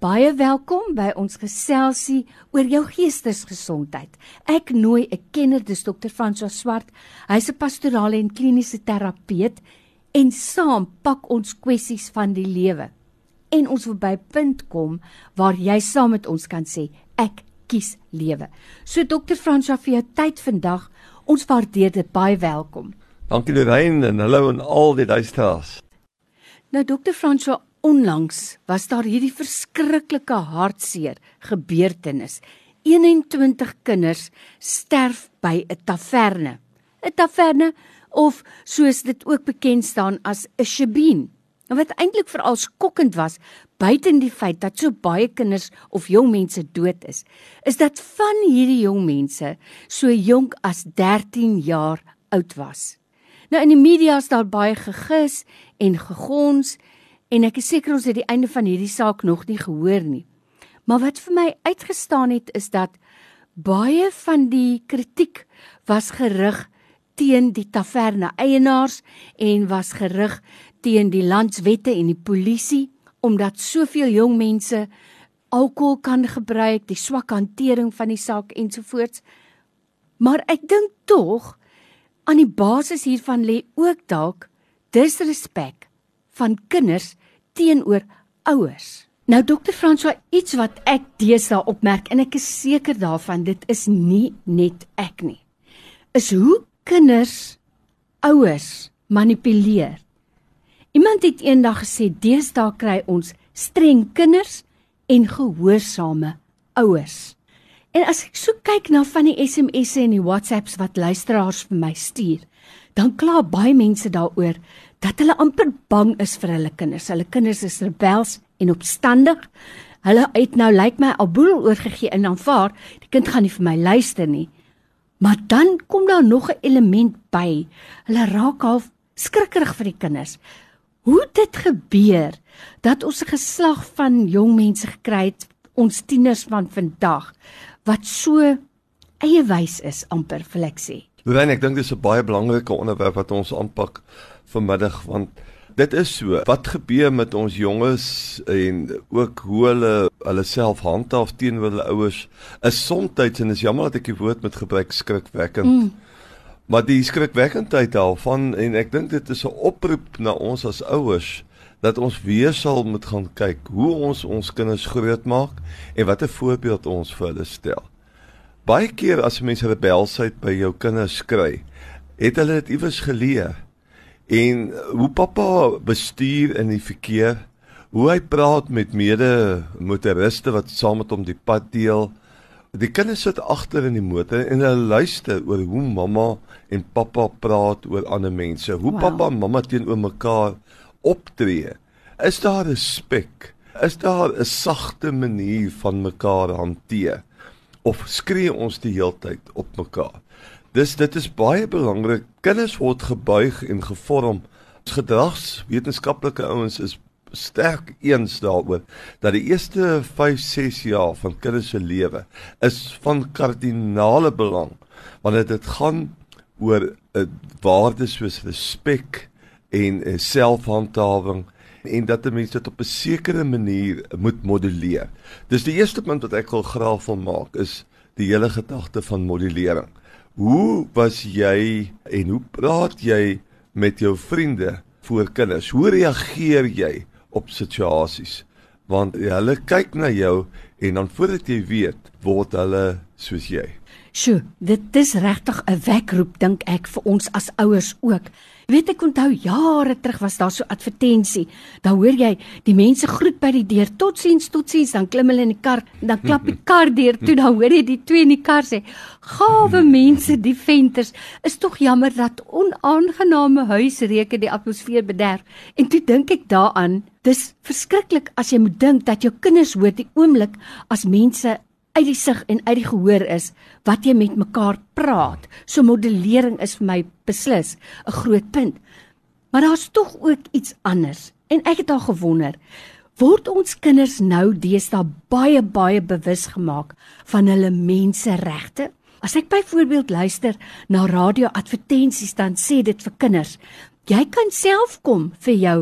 Baie welkom by ons geselsie oor jou geestesgesondheid. Ek nooi 'n kenner, dis Dr. François Swart. Hy's 'n pastorale en kliniese terapeut en saam pak ons kwessies van die lewe. En ons wil by 'n punt kom waar jy saam met ons kan sê ek kies lewe. So Dr. François vir jou tyd vandag. Ons waardeer dit baie welkom. Dankie Lorraine en hallo aan al die luisteraars. Nou Dr. François Onlangs was daar hierdie verskriklike hartseer gebeurtenis. 21 kinders sterf by 'n taverne. 'n Taverne of soos dit ook bekend staan as 'n shebeen. En wat eintlik veral skokkend was, buiten die feit dat so baie kinders of jong mense dood is, is dat van hierdie jong mense so jonk as 13 jaar oud was. Nou in die media is daar baie gegis en gegons en ek is seker ons het die einde van hierdie saak nog nie gehoor nie. Maar wat vir my uitgestaan het is dat baie van die kritiek was gerig teen die taverne eienaars en was gerig teen die landswette en die polisie omdat soveel jong mense alkohol kan gebruik, die swak hantering van die saak ensovoorts. Maar ek dink tog aan die basis hiervan lê ook dalk disrespek van kinders teenoor ouers. Nou dokter François, iets wat ek deesdae opmerk en ek is seker daarvan dit is nie net ek nie. Is hoe kinders ouers manipuleer. Iemand het eendag gesê deesdae kry ons streng kinders en gehoorsame ouers. En as ek so kyk na van die SMS'e en die WhatsApps wat luisteraars vir my stuur, dan kla baie mense daaroor dat hulle amper bang is vir hulle kinders. Hulle kinders is rebels en opstandig. Hulle het nou lyk like my alboel oorgegee en aanvaar, die kind gaan nie vir my luister nie. Maar dan kom daar nog 'n element by. Hulle raak half skrikkerig vir die kinders. Hoe dit gebeur dat ons 'n geslag van jong mense gekry het, ons tieners van vandag wat so eie wys is amper vir ek sê. Lorraine, ek dink dis 'n baie belangrike onderwerp wat ons aanpak vanmiddag want dit is so. Wat gebeur met ons jonges en ook hoe hulle hulle self handhaaf teenoor hulle ouers is soms en is jammer dat ek die woord met gebruik skrikwekkend. Mm. Maar die skrikwekkendheid daarvan en ek dink dit is 'n oproep na ons as ouers dat ons weer sal moet gaan kyk hoe ons ons kinders grootmaak en watter voorbeeld ons vir hulle stel. Baie keer as mense rebelsheid by jou kinders kry, het hulle dit iewers geleer. En hoe pappa bestuur in die verkeer, hoe hy praat met mede motoriste wat saam met hom die pad deel. Die kinders sit agter in die motor en hulle luister oor hoe mamma en pappa praat oor ander mense, hoe wow. pappa en mamma teenoor mekaar optree. Is daar respek? Is daar 'n sagte manier van mekaar hanteer? Of skree ons die heeltyd op mekaar? Dis dit is baie belangrik. Kinders word gebuig en gevorm. Gedragswetenskaplike ouens is sterk eens daaroor dat die eerste 5, 6 jaar van kinders se lewe is van kardinale belang wanneer dit gaan oor 'n uh, waarde soos respek en uh, selfhandhawing en dat 'n mens dit op 'n sekere manier moet moduleer. Dis die eerste punt wat ek wil graag wil maak is die hele gedagte van modulering. Hoe was jy en hoe praat jy met jou vriende voor kinders? Hoe reageer jy op situasies? Want hulle kyk na jou en dan voordat jy weet, word hulle soos jy. Sjoe, dit is regtig 'n wekroep dink ek vir ons as ouers ook. Weet ek onthou jare terug was daar so advertensie. Dan hoor jy die mense groet by die deur. Totsiens, totsiens, dan klim hulle in die kar, dan klap die kar deur toe, dan hoor jy die twee in die kar sê: "Gawe mense, die venters is tog jammer dat onaangename huisreuke die atmosfeer bederf." En toe dink ek daaraan, dis verskriklik as jy moet dink dat jou kinders hoor die oomblik as mense uit die sig en uit die gehoor is wat jy met mekaar praat. So modellering is vir my beslis 'n groot punt. Maar daar's tog ook iets anders. En ek het al gewonder, word ons kinders nou deesdae baie baie bewus gemaak van hulle menseregte? As ek byvoorbeeld luister na radio advertensies dan sê dit vir kinders, jy kan self kom vir jou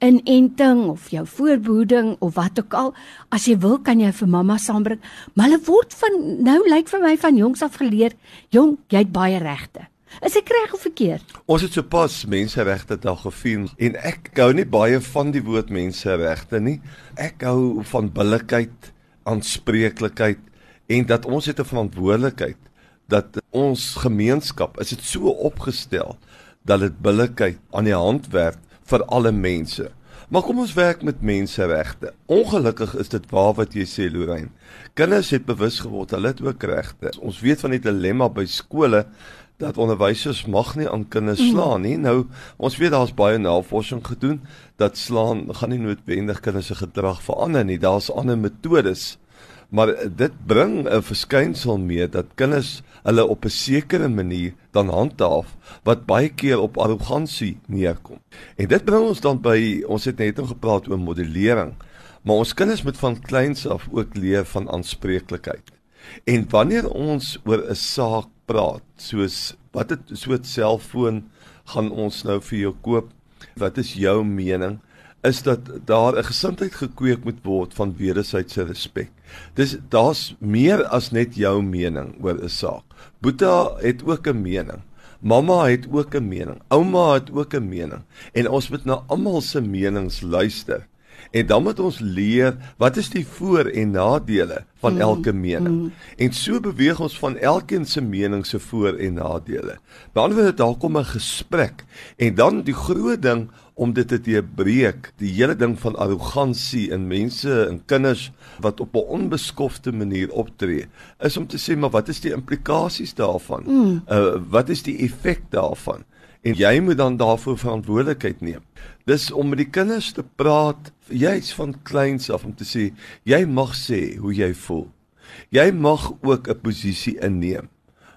inenting of jou voorbehoeding of wat ook al. As jy wil, kan jy vir mamma saambring. Maar hulle word van nou lyk vir my van jongs af geleer, jong, jy het baie regte. Is ek reg of verkeerd? Ons het sopas menseregte dag gevier en ek hou nie baie van die woord menseregte nie. Ek hou van billikheid, aanspreeklikheid en dat ons het 'n verantwoordelikheid dat ons gemeenskap is dit so opgestel dat dit billikheid aan die hand werk vir alle mense. Maar kom ons werk met menseregte. Ongelukkig is dit waar wat jy sê Lorraine. Kinders het bewus geword hulle het ook regte. Ons weet van die dilemma by skole dat onderwysers mag nie aan kinders slaan nie. Nou ons weet daar's baie navorsing gedoen dat slaan gaan nie noodwendig kinders se gedrag verander nie. Daar's ander metodes. Maar dit bring 'n verskynsel mee dat kinders hulle op 'n sekere manier dan handhaaf wat baie keer op arrogansie neerkom. En dit bring ons dan by ons het net gepraat oor modellering, maar ons kinders moet van kleins af ook leer van aanspreeklikheid. En wanneer ons oor 'n saak praat, soos wat 'n selfoon gaan ons nou vir jou koop? Wat is jou mening? Is dat daar 'n gesindheid gekweek moet word van wederwysige respek. Dis daar's meer as net jou mening oor 'n saak. Boeta het ook 'n mening. Mamma het ook 'n mening. Ouma het ook 'n mening. En ons moet na almal se menings luister. En dan moet ons leer wat is die voor en nadele van mm, elke mening. Mm. En so beweeg ons van elkeen se mening se voor en nadele. Word dit dalk om 'n gesprek en dan die groot ding om dit te breek, die hele ding van arrogansie in mense en kinders wat op 'n onbeskofte manier optree, is om te sê maar wat is die implikasies daarvan? Mm. Uh wat is die effek daarvan? En jy moet dan daarvoor verantwoordelikheid neem. Dis om met die kinders te praat, jy's van kleins af om te sê jy mag sê hoe jy voel. Jy mag ook 'n posisie inneem.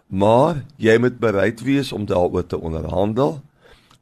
Maar jy moet bereid wees om daaroor te onderhandel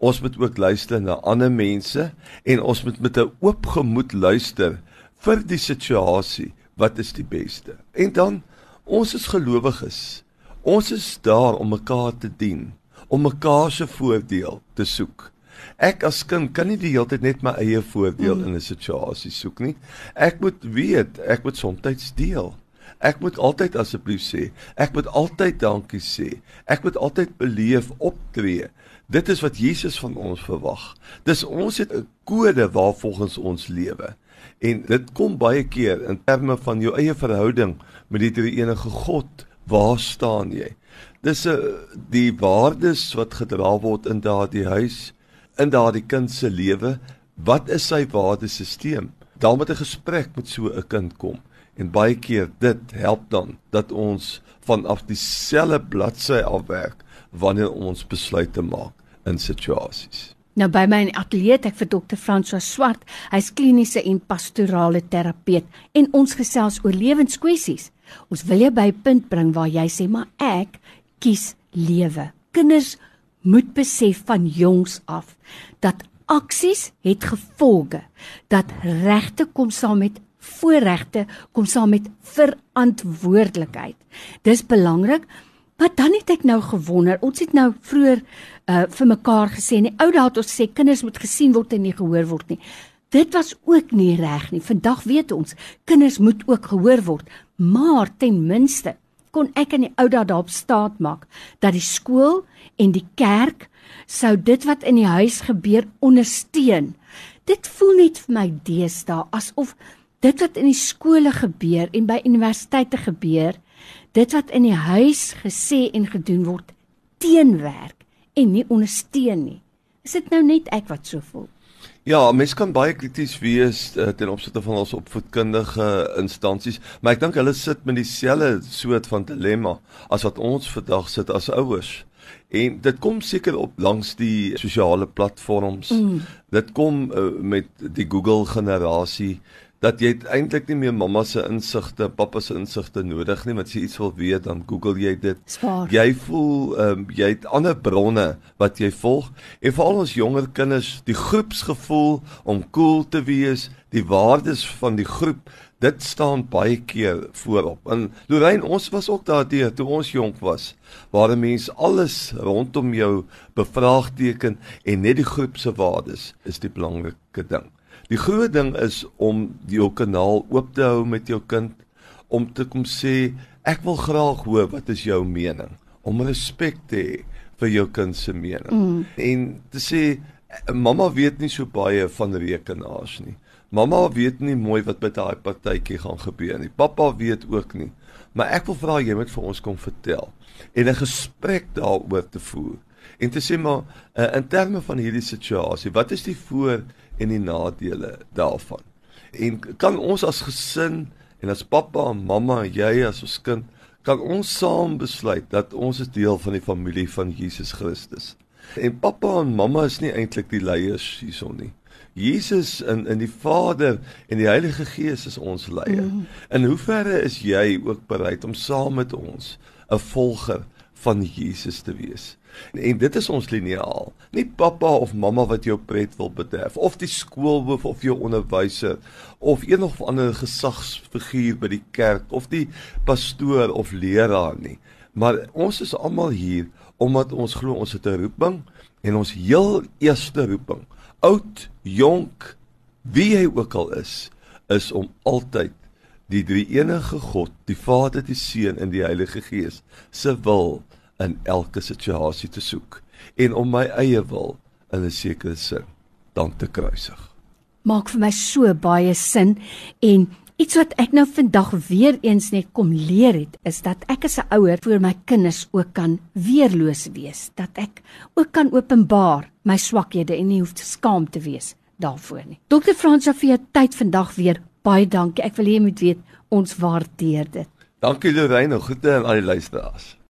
Ons moet ook luister na ander mense en ons moet met 'n oop gemoed luister vir die situasie. Wat is die beste? En dan ons is gelowiges. Ons is daar om mekaar te dien, om mekaar se voordeel te soek. Ek as kind kan nie die hele tyd net my eie voordeel mm. in 'n situasie soek nie. Ek moet weet, ek moet soms deel. Ek moet altyd asseblief sê, ek moet altyd dankie sê. Ek moet altyd beleef optree. Dit is wat Jesus van ons verwag. Dis ons het 'n kode waarvolgens ons lewe. En dit kom baie keer in terme van jou eie verhouding met die enige God. Waar staan jy? Dis 'n eh, die waardes wat gedra word in daardie huis, in daardie kind se lewe. Wat is sy waardesisteem? Dan moet 'n gesprek met so 'n kind kom. En baie keer dit help dan dat ons vanaf dieselfde bladsy afwerk wanneer ons besluite maak in situasies. Nou by my in ateljee ek vir dokter François Swart. Hy's kliniese en pastorale terapeut en ons gesels oor lewenskwessies. Ons wil jou by 'n punt bring waar jy sê maar ek kies lewe. Kinders moet besef van jongs af dat aksies het gevolge, dat regte kom saam met voorregte, kom saam met verantwoordelikheid. Dis belangrik Maar dan het ek nou gewonder, ons het nou vroeër uh vir mekaar gesê in die ou dae het ons sê kinders moet gesien word en nie gehoor word nie. Dit was ook nie reg nie. Vandag weet ons, kinders moet ook gehoor word. Maar ten minste kon ek in die ou dae daarop staat maak dat die skool en die kerk sou dit wat in die huis gebeur ondersteun. Dit voel net vir my deesdae asof dit wat in die skole gebeur en by universiteite gebeur dit wat in die huis gesê en gedoen word teenwerk en nie ondersteun nie. Is dit nou net ek wat so voel? Ja, mense kan baie krities wees uh, ten opsigte van ons opvoedkundige instansies, maar ek dink hulle sit met dieselfde soort van dilemma as wat ons vandag sit as ouers. En dit kom seker op langs die sosiale platforms. Mm. Dit kom uh, met die Google generasie dat jy eintlik nie meer mamma se insigte, pappa se insigte nodig nie, want as jy iets wil weet, dan Google jy dit. Spaar. Jy voel ehm um, jy het ander bronne wat jy volg en veral ons jonger kinders, die groepsgevoel om cool te wees, die waardes van die groep dit staan baie keer voorop. En Lorraine, ons was ook daardie toe ons jonk was, waar 'n mens alles rondom jou bevraagteken en net die groep se waardes is die belangrike ding. Die groot ding is om jou kanaal oop te hou met jou kind om te kom sê ek wil graag hoor wat is jou mening om respek te hê vir jou kind se mening mm. en te sê mamma weet nie so baie van rekenaars nie Mamma weet nie mooi wat met daai partytjie gaan gebeur nie. Pappa weet ook nie. Maar ek wil vra jy moet vir ons kom vertel en 'n gesprek daaroor te voer. En te sê maar uh, in terme van hierdie situasie, wat is die voor en die nadele daarvan? En kan ons as gesin en as pappa en mamma en jy as ons kind kan ons saam besluit dat ons is deel van die familie van Jesus Christus. En pappa en mamma is nie eintlik die leiers hierson nie. Jesus in in die Vader en die Heilige Gees is ons leier. Mm. In hoeverre is jy ook bereid om saam met ons 'n volger van Jesus te wees? En, dit is ons liniaal. Nie pappa of mamma wat jou pret wil bederf of die skoolhoof of jou onderwyser of een of ander gesagsfiguur by die kerk of die pastoor of leraar nie. Maar ons is almal hier omdat ons glo ons het 'n roeping en ons heel eerste roeping oud, jonk, wie hy ook al is, is om altyd die drie enige God, die Vader, die Seun en die Heilige Gees se wil in elke situasie te soek en om my eie wil in 'n sekere sin dan te kruisig. Maak vir my so baie sin en Iets wat ek nou vandag weer eens net kom leer het, is dat ek as 'n ouer vir my kinders ook kan weerloos wees, dat ek ook kan openbaar my swakhede en nie hoef te skaam te wees daarvoor nie. Dr. Fransja vir jou tyd vandag weer baie dankie. Ek wil hê jy moet weet ons waardeer dit. Dankie Lorraine, goeie aan al die luisteraars.